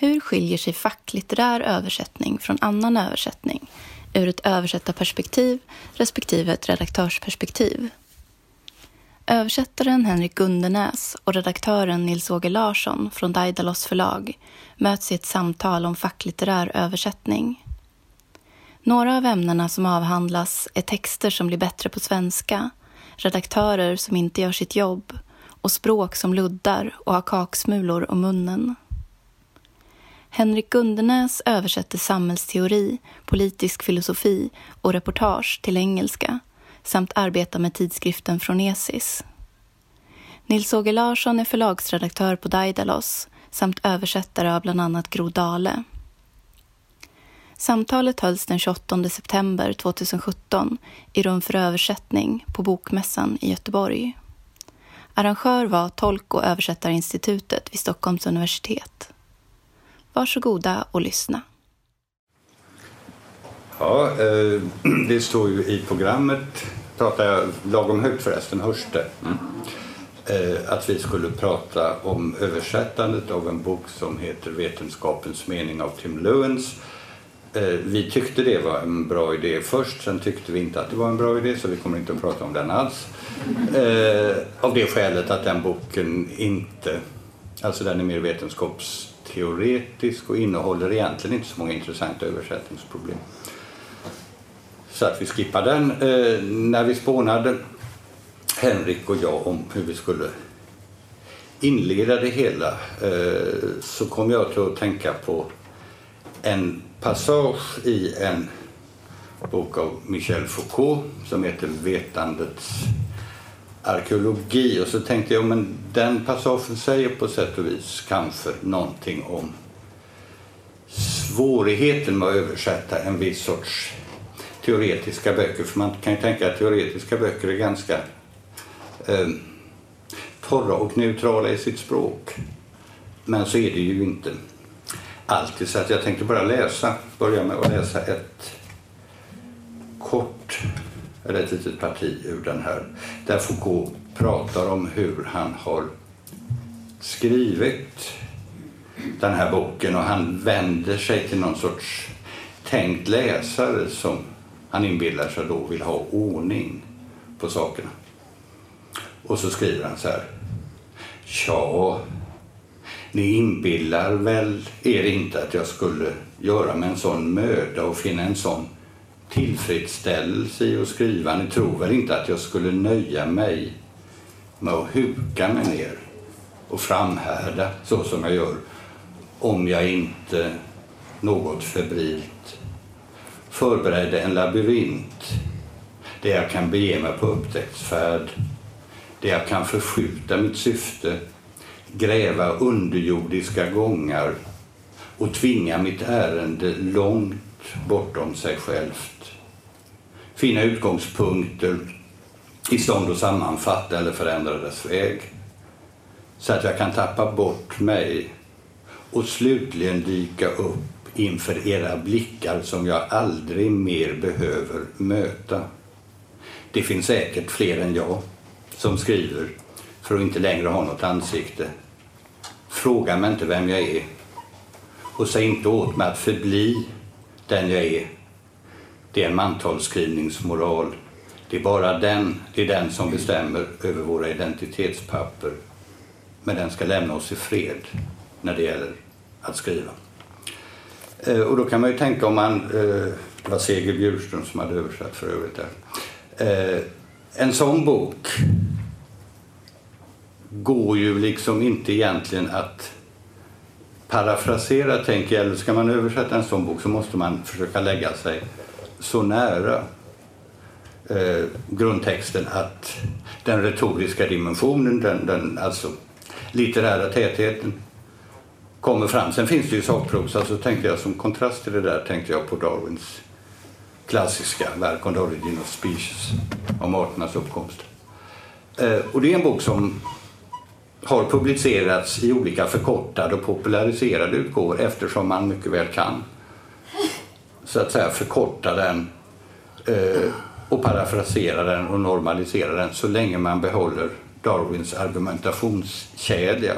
Hur skiljer sig facklitterär översättning från annan översättning ur ett översättarperspektiv respektive ett redaktörsperspektiv? Översättaren Henrik Gundenäs och redaktören Nils-Åge Larsson från Daidalos förlag möts i ett samtal om facklitterär översättning. Några av ämnena som avhandlas är texter som blir bättre på svenska, redaktörer som inte gör sitt jobb och språk som luddar och har kaksmulor om munnen. Henrik Gundenäs översätter samhällsteori, politisk filosofi och reportage till engelska samt arbetar med tidskriften Fronesis. Nils-Åge Larsson är förlagsredaktör på Daidalos samt översättare av bland annat Gro Dale. Samtalet hölls den 28 september 2017 i Rum för översättning på Bokmässan i Göteborg. Arrangör var Tolk och översättarinstitutet vid Stockholms universitet. Varsågoda och lyssna. Ja, eh, det står ju i programmet, pratar jag lagom högt förresten, hörs det? Mm. Eh, att vi skulle prata om översättandet av en bok som heter Vetenskapens mening av Tim Lewins. Eh, vi tyckte det var en bra idé först, sen tyckte vi inte att det var en bra idé så vi kommer inte att prata om den alls. Eh, av det skälet att den boken inte, alltså den är mer vetenskaps teoretisk och innehåller egentligen inte så många intressanta översättningsproblem. Så att vi skippar den. Eh, när vi spånade, Henrik och jag, om hur vi skulle inleda det hela eh, så kom jag till att tänka på en passage i en bok av Michel Foucault som heter Vetandets arkeologi. Och så tänkte jag, men den passagen säger på sätt och vis kanske någonting om svårigheten med att översätta en viss sorts teoretiska böcker. För man kan ju tänka att teoretiska böcker är ganska eh, torra och neutrala i sitt språk. Men så är det ju inte alltid. Så att jag tänkte bara läsa, börja med att läsa ett kort, eller ett litet parti ur den här. Där Foucault pratar om hur han har skrivit den här boken och han vänder sig till någon sorts tänkt läsare som han inbillar sig då vill ha ordning på sakerna. Och så skriver han så här. Tja, ni inbillar väl er inte att jag skulle göra mig en sån möda och finna en sån tillfredsställelse i att skriva. Ni tror väl inte att jag skulle nöja mig med att huka mig ner och framhärda så som jag gör om jag inte något febrilt förberedde en labyrint där jag kan bege mig på upptäcktsfärd, där jag kan förskjuta mitt syfte, gräva underjordiska gångar och tvinga mitt ärende långt bortom sig självt. Finna utgångspunkter i stånd att sammanfatta eller förändra dess väg så att jag kan tappa bort mig och slutligen dyka upp inför era blickar som jag aldrig mer behöver möta. Det finns säkert fler än jag som skriver för att inte längre ha något ansikte. Fråga mig inte vem jag är och säg inte åt mig att förbli den jag är. Det är en mantalsskrivningsmoral. Det är bara den, det är den som bestämmer över våra identitetspapper. Men den ska lämna oss i fred när det gäller att skriva. Eh, och då kan man ju tänka om man, eh, det var Seger Bjurström som hade översatt för övrigt där. Eh, en sån bok går ju liksom inte egentligen att parafrasera, tänker jag. Eller ska man översätta en sån bok så måste man försöka lägga sig så nära eh, grundtexten att den retoriska dimensionen, den, den alltså litterära tätheten, kommer fram. Sen finns det ju sakprosa, så tänkte jag som kontrast till det där tänkte jag på Darwins klassiska verk On the Origin of Species, om arternas uppkomst. Eh, och det är en bok som har publicerats i olika förkortade och populariserade utgåvor eftersom man mycket väl kan så att säga förkorta den eh, och parafrasera den och normalisera den så länge man behåller Darwins argumentationskedja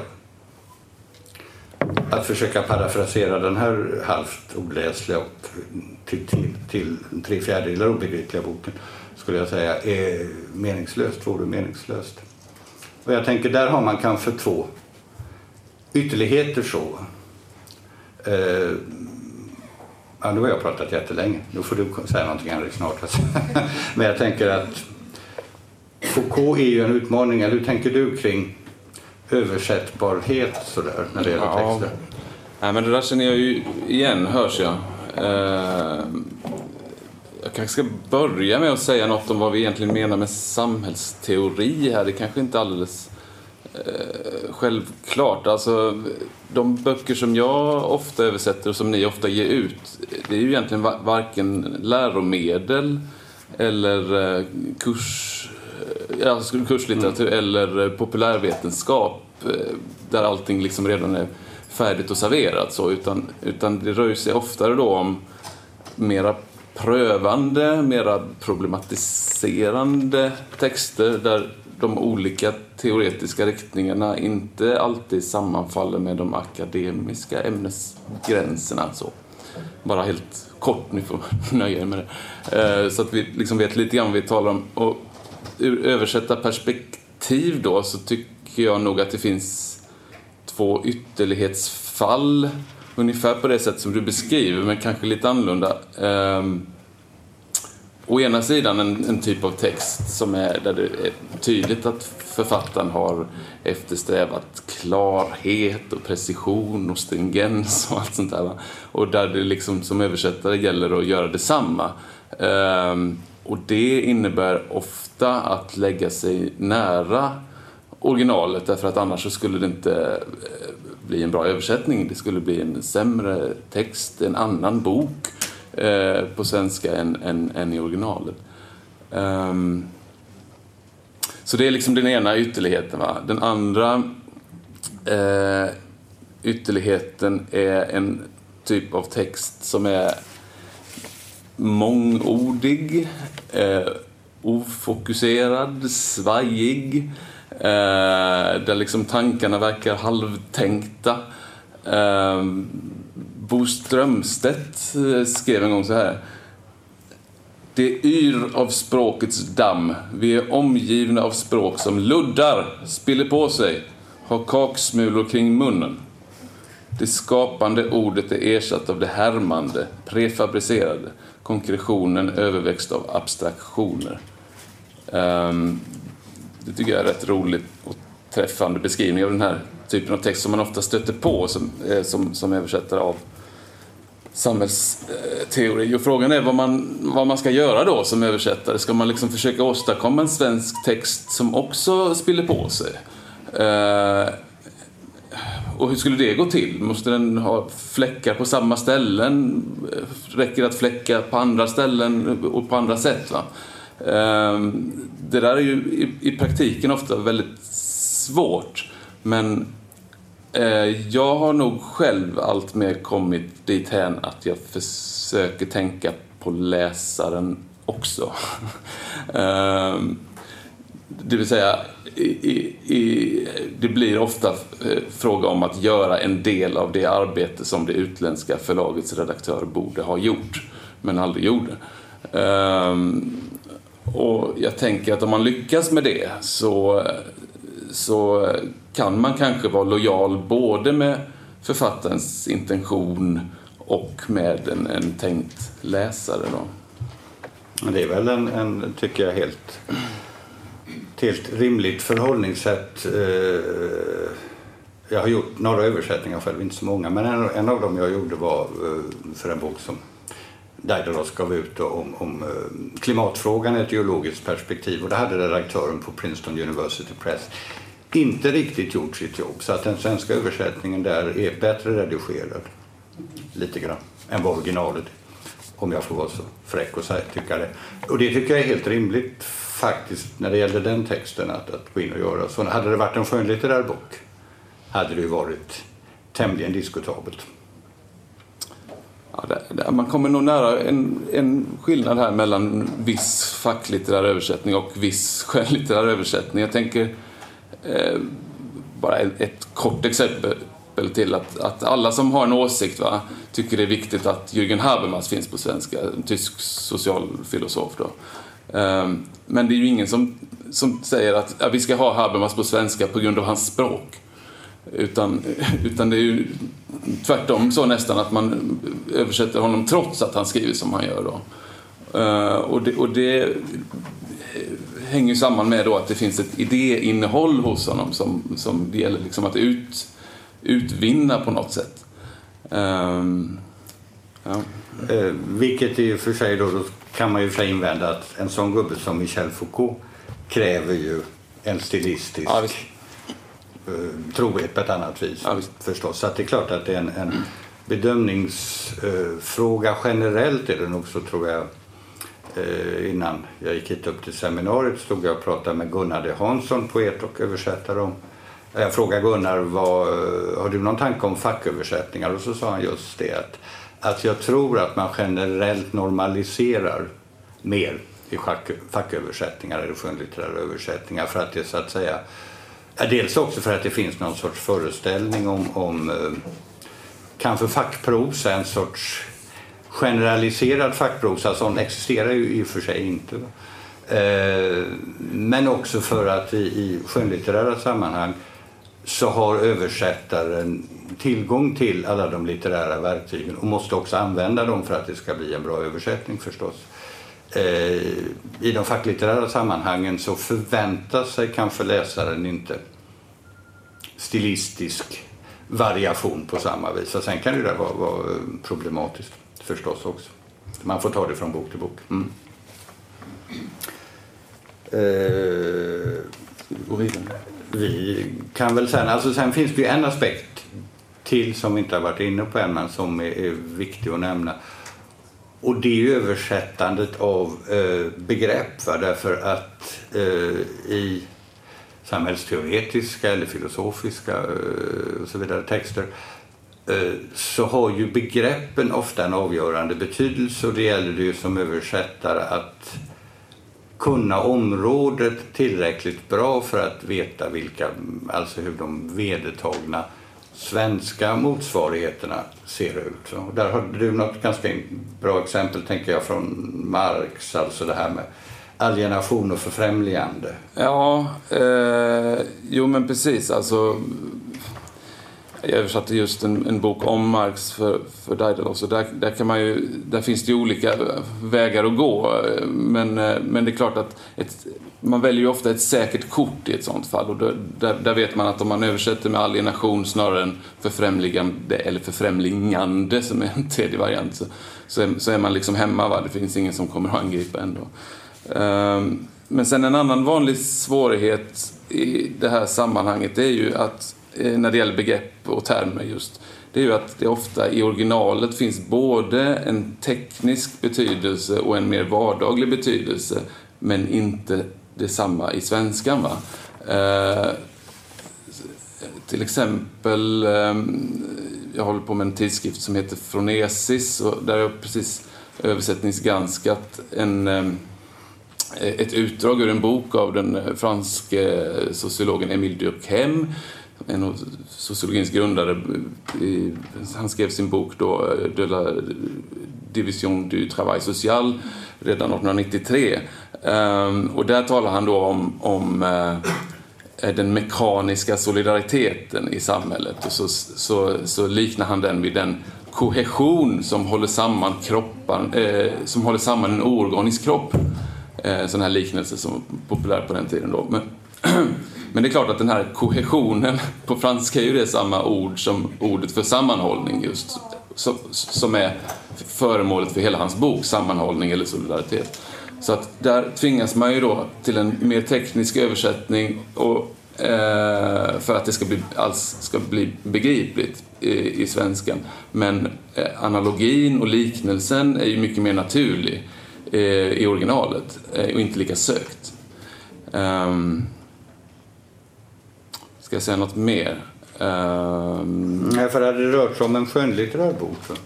att försöka parafrasera den här halvt oläsliga och till, till, till tre fjärdedelar obegripliga boken skulle jag säga är meningslöst, vore meningslöst. Och jag tänker där har man kanske två ytterligheter så. Eh, ja, nu har jag pratat jättelänge. Nu får du säga någonting Henrik snart. Men jag tänker att Foucault är ju en utmaning. Hur tänker du kring översättbarhet sådär när det gäller ja. texter? Nej, men det där känner jag ju igen, hörs jag. Eh, kanske ska börja med att säga något om vad vi egentligen menar med samhällsteori här. Det kanske inte är alldeles eh, självklart. Alltså, de böcker som jag ofta översätter och som ni ofta ger ut, det är ju egentligen varken läromedel eller eh, kurs, alltså kurslitteratur mm. eller populärvetenskap där allting liksom redan är färdigt och serverat. Så, utan, utan det rör sig oftare då om mera prövande, mera problematiserande texter där de olika teoretiska riktningarna inte alltid sammanfaller med de akademiska ämnesgränserna. Så. Bara helt kort, ni får nöja er med det. Eh, så att vi liksom vet lite grann vad vi talar om. Och ur översätta perspektiv då så tycker jag nog att det finns två ytterlighetsfall ungefär på det sätt som du beskriver, men kanske lite annorlunda. Um, å ena sidan en, en, typ av text som är där det är tydligt att författaren har eftersträvat klarhet och precision och stringens och allt sånt där. Och där det liksom som översättare gäller att göra detsamma. Um, och det innebär ofta att lägga sig nära originalet därför att annars så skulle det inte eh, bli en bra översättning. Det skulle bli en sämre text, en annan bok eh, på svenska än, än, än i originalet. Um, så det är liksom den ena ytterligheten. Va? Den andra eh, ytterligheten är en typ av text som är mångordig, eh, ofokuserad, svajig, Eh, där liksom tankarna verkar halvtänkta. Eh, Bo Strömstedt eh, skrev en gång så här. Det yr av språkets damm. Vi är omgivna av språk som luddar, spiller på sig, har kaksmulor kring munnen. Det skapande ordet är ersatt av det härmande, prefabricerade. Konkretionen överväxt av abstraktioner. Ehm, det tycker jag är rätt roligt och träffande beskrivning av den här typen av text som man ofta stöter på eh, som, som, som översättare av samhällsteori. Och frågan är vad man, vad man ska göra då som översättare. Ska man liksom försöka åstadkomma en svensk text som också spiller på sig? Eh, och hur skulle det gå till? Måste den ha fläckar på samma ställen? Räcker det att fläcka på andra ställen och på andra sätt? Va? Ehm, det där är ju i, praktiken ofta väldigt svårt. Men eh, jag har nog själv allt mer kommit dithän att jag försöker tänka på läsaren också. Ehm, det vill säga, i, i, det blir ofta eh, fråga om att göra en del av det arbete som det utländska förlagets redaktör borde ha gjort, men aldrig gjorde. Ehm, och jag tänker att om man lyckas med det så, så kan man kanske vara lojal både med författarens intention och med en, en tänkt läsare. Då. Det är väl en, en tycker jag, helt, helt rimligt förhållningssätt. Eh, jag har gjort några översättningar själv, inte så många, men en, en av dem jag gjorde var eh, för en bok som Daidalos gav ut om, om eh, klimatfrågan i ett geologiskt perspektiv och det hade redaktören på Princeton University Press inte riktigt gjort sitt jobb så att den svenska översättningen där är bättre redigerad lite grann än vad originalet om jag får vara så fräck och säga, tycka det. Och det tycker jag är helt rimligt faktiskt när det gäller den texten att, att gå in och göra så. Hade det varit en skönlitterär bok hade det ju varit tämligen diskutabelt. Ja, det, det, man kommer nog nära en, en skillnad här mellan viss facklitterär översättning och viss skönlitterär översättning. Jag tänker eh, bara ett, ett, kort exempel till att, att alla som har en åsikt va, tycker det är viktigt att Jürgen Habermas finns på svenska, en tysk socialfilosof. Då. Um, men det är ju ingen som, som säger att ja, vi ska ha Habermas på svenska på grund av hans språk. Utan, utan det är ju tvärtom så nästan att man översätter honom trots att han skriver som han gör. Då. Uh, och, det, och det hänger samman med då att det finns ett idéinnehåll hos honom som, som det gäller liksom att ut, utvinna på något sätt. Um, ja. eh, vilket i och för sig då, då kan man ju för invända att en sån gubbe som Michel Foucault kräver ju en stilistisk ja, eh, trohet på ett annat vis ja, förstås. Så det är klart att det är en, en bedömningsfråga generellt är det nog så tror jag Eh, innan jag gick hit upp till seminariet stod jag och pratade med Gunnar de Hansson, poet och översättare. Om. Jag frågade Gunnar, vad, har du någon tanke om facköversättningar? Och så sa han just det att, att jag tror att man generellt normaliserar mer i facköversättningar eller skönlitterära översättningar för att det så att säga Dels också för att det finns någon sorts föreställning om, om eh, kanske fackprosa, en sorts generaliserad fackprosa, sån existerar ju i och för sig inte. Eh, men också för att i, i skönlitterära sammanhang så har översättaren tillgång till alla de litterära verktygen och måste också använda dem för att det ska bli en bra översättning förstås. Eh, I de facklitterära sammanhangen så förväntar sig kanske läsaren inte stilistisk variation på samma vis. Och sen kan det där vara, vara eh, problematiskt förstås också. Man får ta det från bok till bok. Mm. Eh, vi kan väl sen, alltså sen finns det ju en aspekt till som vi inte har varit inne på än men som är, är viktig att nämna. Och det är översättandet av eh, begrepp. Va? Därför att eh, i samhällsteoretiska eller filosofiska eh, och så vidare texter Eh, så har ju begreppen ofta en avgörande betydelse och det gäller det ju som översättare att kunna området tillräckligt bra för att veta vilka, alltså hur de vedertagna svenska motsvarigheterna ser ut. Och där har du något ganska bra exempel tänker jag från Marx, alltså det här med alienation och förfrämligande. Ja, eh, jo men precis. Alltså, jag översatte just en, en, bok om Marx för, för Daidalos och där, där, kan man ju, där finns det ju olika vägar att gå. Men, eh, men det är klart att ett, man väljer ju ofta ett säkert kort i ett sånt fall och där, där vet man att om man översätter med alienation snarare än förfrämligande eller förfrämlingande som är en tredje variant så, så, är, så är man liksom hemma. Va? Det finns ingen som kommer att angripa ändå. Um, men sen en annan vanlig svårighet i det här sammanhanget det är ju att eh, när det gäller begrepp och termer just, det är ju att det ofta i originalet finns både en teknisk betydelse och en mer vardaglig betydelse, men inte detsamma i svenskan. Va? Eh, till exempel, eh, jag håller på med en tidskrift som heter Fronesis och där har jag precis översättningsgranskat en, ehm, eh, ett utdrag ur en bok av den franske eh, sociologen Émile Durkheim en av sociologins grundare, han skrev sin bok då, eh, De la Division du Travail Social redan 1893. Ehm, och där talar han då om, om eh, eh, den mekaniska solidariteten i samhället. Och så, så, så liknar han den vid den kohesion som håller samman kroppar, eh, som håller samman en oorganisk kropp. Eh, sån här liknelse som var populär på den tiden då. Men, Men det är klart att den här kohesionen, på franska är ju det samma ord som ordet för sammanhållning just, som är föremålet för hela hans bok, sammanhållning eller solidaritet. Så att där tvingas man ju då till en mer teknisk översättning och, eh, för att det ska bli, alls ska bli begripligt i, i svenskan. Men eh, analogin och liknelsen är ju mycket mer naturlig eh, i originalet eh, och inte lika sökt. Um, Ska jag säga något mer? Um... Nej, för det hade rört sig om en skönlitterär bok. Uh,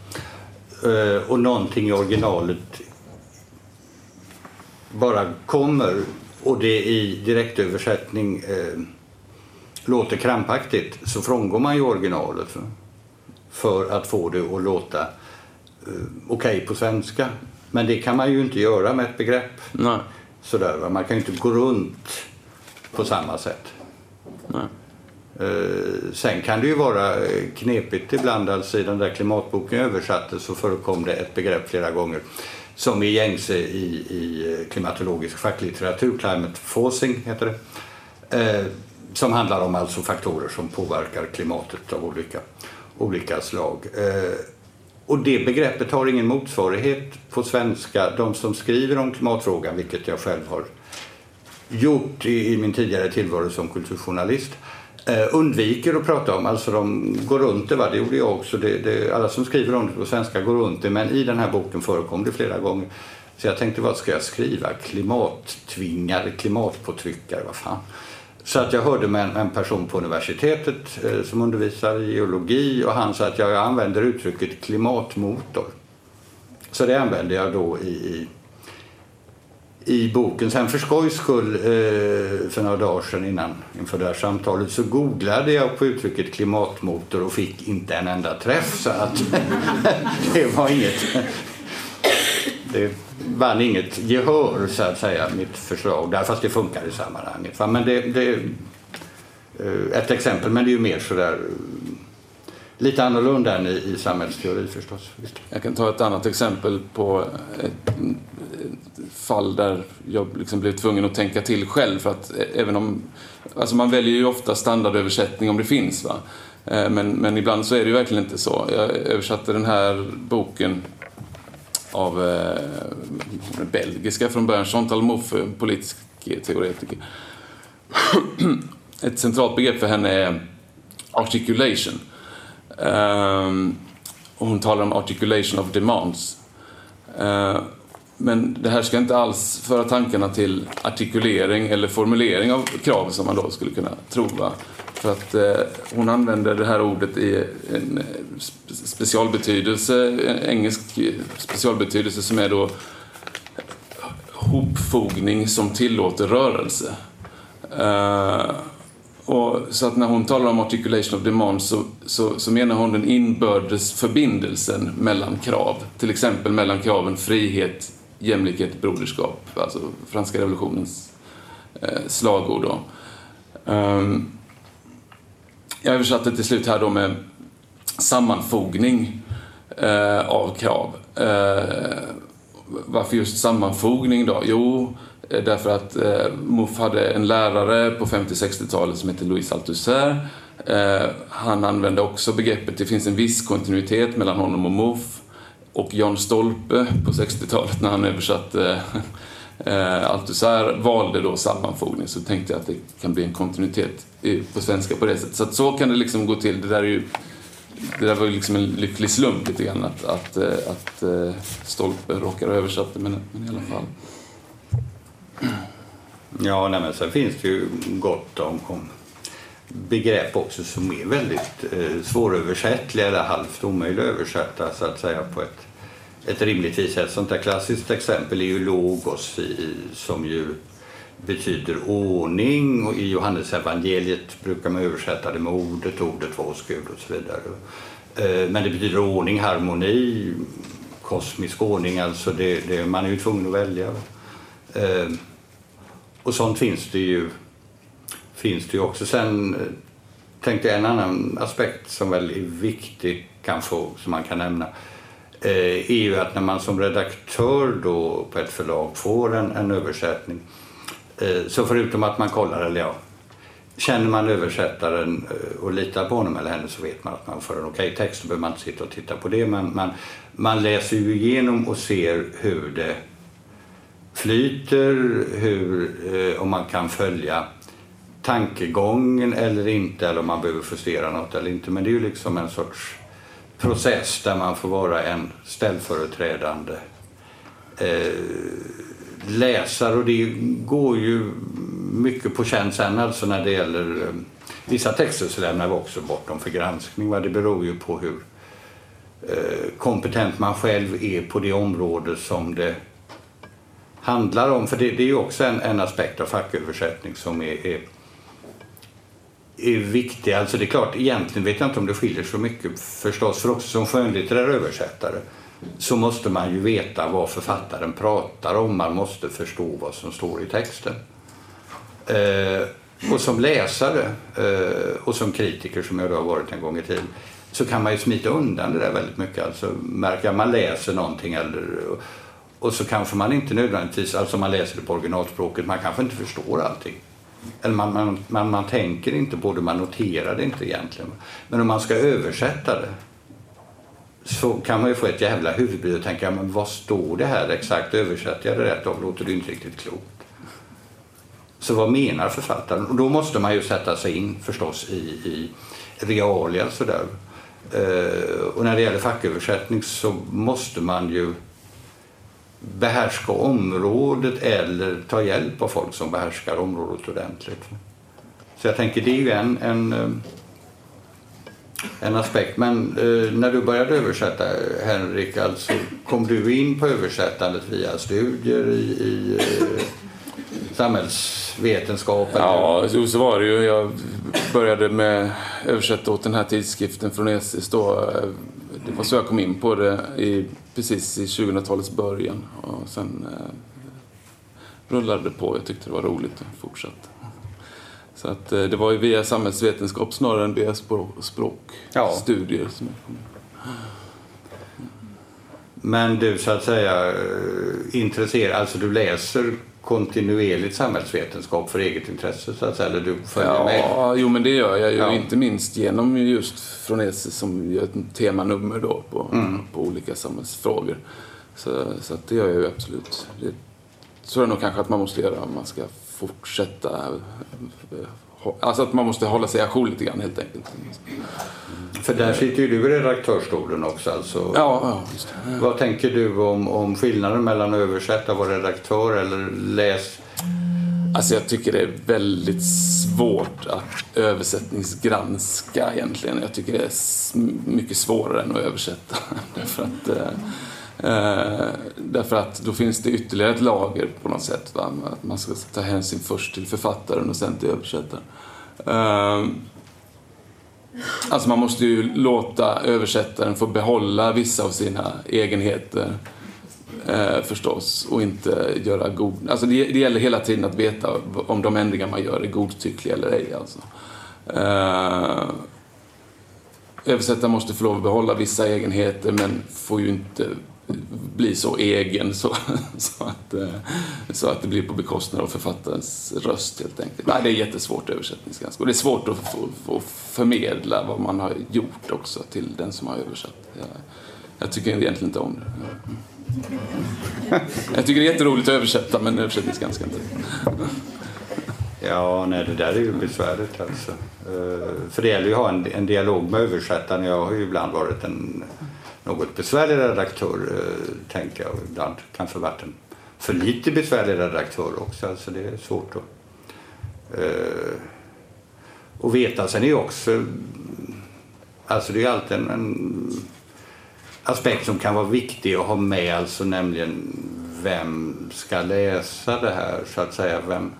och någonting i originalet bara kommer och det i direktöversättning uh, låter krampaktigt så frångår man ju originalet för, att få det att låta uh, okej okay på svenska. Men det kan man ju inte göra med ett begrepp. Nej. Sådär, va? Man kan ju inte gå runt på samma sätt. Nej. Eh, sen kan det ju vara eh, knepigt ibland. Alltså I den där klimatboken jag översatte så förekom det ett begrepp flera gånger som är gängse i, i eh, klimatologisk facklitteratur, climate forcing heter det. eh, som handlar om alltså faktorer som påverkar klimatet av olika, olika slag. Eh, och det begreppet har ingen motsvarighet på svenska. De som skriver om klimatfrågan, vilket jag själv har gjort i, i min tidigare tillvaro som kulturjournalist, eh, Eh, undviker att prata om, alltså de går runt det, va? det gjorde jag också, det, det, alla som skriver om det på svenska går runt det, men i den här boken förekom det flera gånger. Så jag tänkte, vad ska jag skriva? Klimattvingare, klimatpåtryckare, vad fan. Så att jag hörde med en, en person på universitetet eh, som undervisar i geologi och han sa att jag använder uttrycket klimatmotor. Så det använde jag då i, i, i boken. Sen för skojs skull, eh, för några dagar sedan innan, inför det här samtalet, så googlade jag på uttrycket klimatmotor och fick inte en enda träff. Så att det var inget... Det vann inget gehör, så att säga, mitt förslag. Där, fast det funkar i sammanhanget. Men det, det eh, ett exempel, men det är ju mer sådär lite annorlunda än i, i samhällsteori förstås. Visst. Jag kan ta ett annat exempel på ett fall där jag liksom blev tvungen att tänka till själv. För att eh, även om, alltså man väljer ju ofta standardöversättning om det finns. Va? Eh, men, men ibland så är det ju verkligen inte så. Jag översatte den här boken av eh, belgiska från början, Chantal Mouffe, politisk teoretiker. Ett centralt begrepp för henne är articulation. Um, och hon talar om articulation of demands. Uh, men det här ska inte alls föra tankarna till artikulering eller formulering av krav som man då skulle kunna tro. Va? För att eh, hon använder det här ordet i en eh, specialbetydelse, en engelsk eh, specialbetydelse som är då eh, hopfogning som tillåter rörelse. Ehm, och så att när hon talar om articulation of demand så, så, så, menar hon den inbördes förbindelsen mellan krav. Till exempel mellan kraven frihet, jämlikhet, broderskap. Alltså franska revolutionens eh, slagord. Då. Um, jag översatte till slut här då med sammanfogning eh, av krav. Eh, varför just sammanfogning då? Jo, Eh, därför att eh, MUF hade en lärare på 50-60-talet som hette Louis Althusser. Eh, han använde också begreppet, det finns en viss kontinuitet mellan honom och MUF. Och Jan Stolpe på 60-talet när han översatte eh, eh Althusser valde då sammanfogning så tänkte jag att det kan bli en kontinuitet på svenska på det sättet. Så, så kan det liksom gå till. Det där, är ju, det där var ju liksom en lycklig slump lite grann att, att, eh, att, att Stolpe råkar översätta men, men i alla fall. Ja, nej, men sen finns det ju gott om, om begrepp också som är väldigt eh, svåröversättliga eller halvt omöjliga att översätta så att säga på ett ett rimligtvis ett sånt där klassiskt exempel är ju logos i, som ju betyder ordning och i Johannesevangeliet brukar man översätta det med ordet, ordet var hos Gud och så vidare. Eh, men det betyder ordning, harmoni, kosmisk ordning, alltså det, det, man är ju tvungen att välja. Eh, och sånt finns det ju, finns det ju också. Sen eh, tänkte jag en annan aspekt som väl är viktig kanske, som man kan nämna Eh, är ju att när man som redaktör då på ett förlag får en, en översättning eh, så förutom att man kollar, eller ja, känner man översättaren eh, och litar på honom eller henne så vet man att man får en okej okay text. Då behöver man inte sitta och titta på det. Men man, man läser ju igenom och ser hur det flyter, hur, eh, om man kan följa tankegången eller inte, eller om man behöver justera något eller inte. Men det är ju liksom en sorts process där man får vara en ställföreträdande eh, läsare och det går ju mycket på känn sen alltså när det gäller eh, vissa texter så lämnar vi också bort dem för granskning. Va? Det beror ju på hur eh, kompetent man själv är på det område som det handlar om. För det, det är ju också en, en aspekt av facköversättning som är, är är viktig. Alltså det är klart, egentligen vet jag inte om det skiljer så mycket förstås. För också som skönlitterär översättare så måste man ju veta vad författaren pratar om. Man måste förstå vad som står i texten. Eh, och som läsare eh, och som kritiker som jag då har varit en gång i tiden så kan man ju smita undan det där väldigt mycket. Alltså märka man läser någonting eller och så kanske man inte nödvändigtvis, alltså man läser det på originalspråket, man kanske inte förstår allting. Eller man, man, man, man tänker inte på det, man noterar det inte egentligen. Men om man ska översätta det så kan man ju få ett jävla huvudbry och tänka, men vad står det här exakt? Översätter jag det rätt av låter det inte riktigt klokt. Så vad menar författaren? Och då måste man ju sätta sig in förstås i, i realia sådär. Uh, och när det gäller facköversättning så måste man ju behärska området eller ta hjälp av folk som behärskar området ordentligt. Så jag tänker det är ju en, en, eh, en aspekt. Men eh, när du började översätta Henrik, alltså, kom du in på översättandet via studier i, i eh, samhällsvetenskap? Ja, så, så var det ju. Jag började med översätta åt den här tidskriften från ESIS då. Eh, det var så jag kom in på det i precis i 2000-talets början. Och sen eh, rullade det på. Jag tyckte det var roligt och fortsatte. Så att, eh, det var ju via samhällsvetenskap snarare än via språkstudier ja. som jag kom in. Men du så att säga intresserar, intresserad, alltså du läser kontinuerligt samhällsvetenskap för eget intresse så att säga, eller du följer ja, med? Jo, men det gör jag ju, ja. inte minst genom just från ESE som gör ett temanummer då på, mm. på olika samhällsfrågor. Så, så det gör jag ju absolut. Det tror jag nog kanske att man måste göra om man ska fortsätta. Alltså att man måste hålla sig ajour lite grann helt enkelt. För där sitter ju du i redaktörsstolen också. Alltså. Ja, ja, just det. Vad tänker du om, om skillnaden mellan att översätta och vara redaktör eller läs? Alltså jag tycker det är väldigt svårt att översättningsgranska egentligen. Jag tycker det är mycket svårare än att översätta. därför, att, eh, Eh, därför att då finns det ytterligare ett lager på något sätt. Va? Att man ska ta hänsyn först till författaren och sen till översättaren. Eh, Alltså man måste ju låta översättaren få behålla vissa av sina egenheter eh, förstås och inte göra god... Alltså det, det, gäller hela tiden att veta om de ändringar man gör är godtyckliga eller ej. Alltså. Eh, översättaren måste få lov att behålla vissa egenheter men får ju inte bli så egen så, så, att, eh, så att det blir på bekostnad av författarens röst helt enkelt. Nej, det är jättesvårt översättningsgranska och det är svårt att, få, att förmedla vad man har gjort också till den som har översatt. Jag, jag tycker egentligen inte om det. Jag tycker det är jätteroligt att översätta men översättningsgranska inte. Ja, nej, det där är ju besvärligt alltså. Eh, för det gäller ju att ha en, en dialog med översättaren. Jag har ju ibland varit en något besvärlig redaktör, eh, tänker jag. Ibland kanske varit en för lite besvärlig redaktör också. Alltså det är svårt att, eh, att veta. Sen är ju också, alltså det är alltid en, en aspekt som kan vara viktig att ha med, alltså nämligen vem ska läsa det här så att säga. Vem,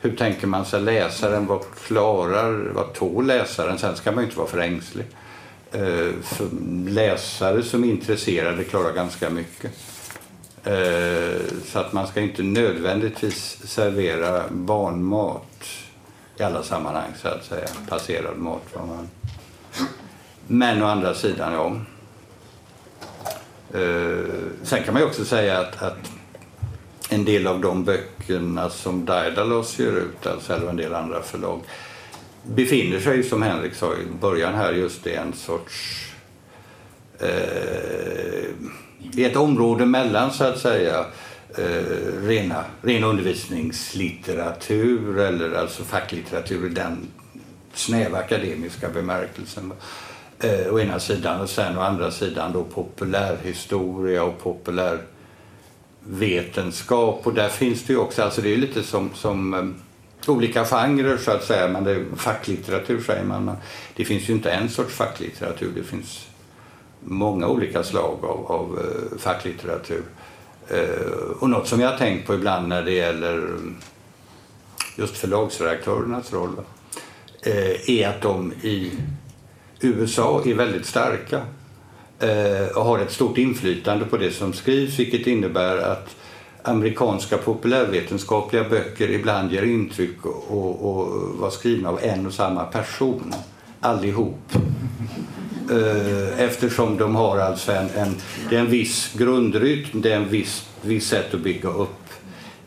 hur tänker man sig läsaren? Vad klarar, vad tål läsaren? Sen ska man ju inte vara för ängslig. Eh, för läsare som är intresserade klarar ganska mycket. Eh, så att man ska inte nödvändigtvis servera barnmat i alla sammanhang, så att säga. Passerad mat. Man... Men å andra sidan, ja. Eh, sen kan man ju också säga att, att en del av de böckerna som Daidalos ger ut, alltså, eller en del andra förlag, befinner sig, som Henrik sa i början här, just i en sorts... Eh, i ett område mellan, så att säga, eh, rena, ren undervisningslitteratur eller alltså facklitteratur i den snäva akademiska bemärkelsen. Eh, å ena sidan och sen å andra sidan då populärhistoria och populärvetenskap. Och där finns det ju också, alltså det är lite som, som eh, olika genrer så att säga, men det är facklitteratur säger man. Men det finns ju inte en sorts facklitteratur, det finns många olika slag av, av eh, facklitteratur. Eh, och något som jag har tänkt på ibland när det gäller mm, just förlagsredaktörernas roll eh, är att de i USA är väldigt starka och har ett stort inflytande på det som skrivs vilket innebär att amerikanska populärvetenskapliga böcker ibland ger intryck och, och var skrivna av en och samma person allihop. Eh, eftersom de har alltså en, en, det är en viss grundrytm, det är en viss, viss sätt att bygga upp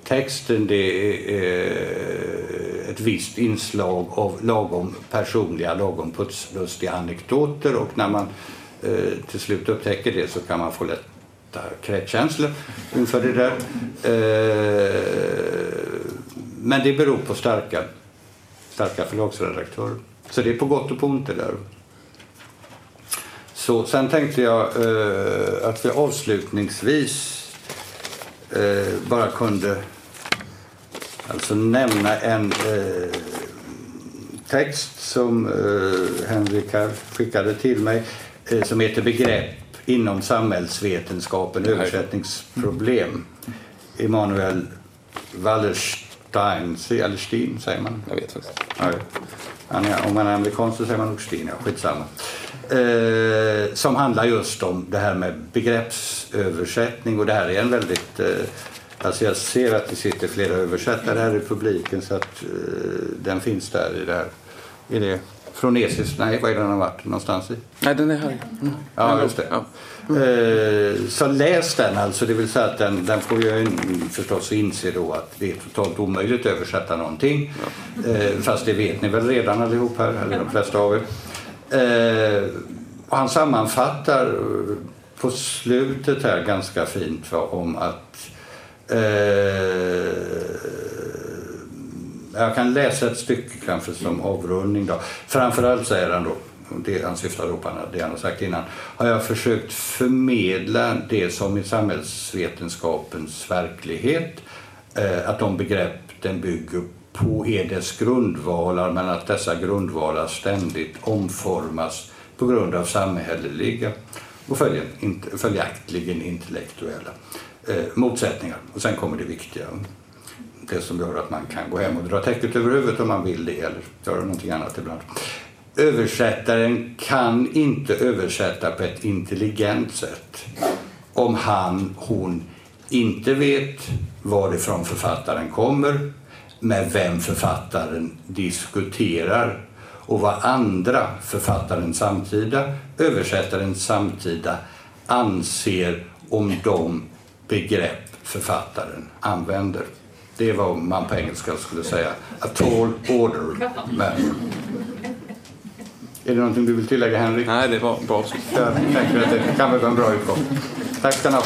texten, det är eh, ett visst inslag av lagom personliga, lagom putslustiga anekdoter och när man eh, till slut upptäcker det så kan man få lätt kräkkänslor inför det där. Eh, men det beror på starka, starka förlagsredaktörer. Så det är på gott och på ont det där. Så, sen tänkte jag eh, att vi avslutningsvis eh, bara kunde alltså nämna en eh, text som eh, Henrik här skickade till mig eh, som heter Begrepp inom samhällsvetenskapen, översättningsproblem. Emanuel Wallerstein, eller Stein säger man? Jag vet faktiskt. Ja, om man är amerikan så säger man nog Stein, ja, skitsamma eh, som handlar just om det här med begreppsöversättning och det här är en väldigt eh, Alltså jag ser att det sitter flera översättare här i publiken så att eh, den finns där i det här. Är det Fronesis? Nej, vad är den har varit någonstans i? Nej, den är här. Mm. Ja, just det. Ja. Eh, så läs den alltså, det vill säga att den, den får ju förstås inse då att det är totalt omöjligt att översätta någonting. Ja. Eh, fast det vet ni väl redan allihop här, eller de flesta av er. Eh, han sammanfattar på slutet här ganska fint va, om att eh, jag kan läsa ett stycke kanske som avrundning. Då. Framförallt säger han då, det han syftar då på det han har sagt innan, har jag försökt förmedla det som i samhällsvetenskapens verklighet, eh, att de begrepp den bygger på är dess grundvalar men att dessa grundvalar ständigt omformas på grund av samhälleliga och följaktligen intellektuella eh, motsättningar. Och sen kommer det viktiga, det som gör att man kan gå hem och dra täcket över huvudet om man vill det eller göra någonting annat ibland. Översättaren kan inte översätta på ett intelligent sätt om han, hon inte vet varifrån författaren kommer med vem författaren diskuterar och vad andra, författaren samtida, översättaren samtida, anser om de begrepp författaren använder. Det är vad man på engelska skulle säga a tall order. Men... Är det någonting du vill tillägga, Henrik? Nej, det var bra. Jag tänker att det kan vara en bra utgång. Tack ska ni ha.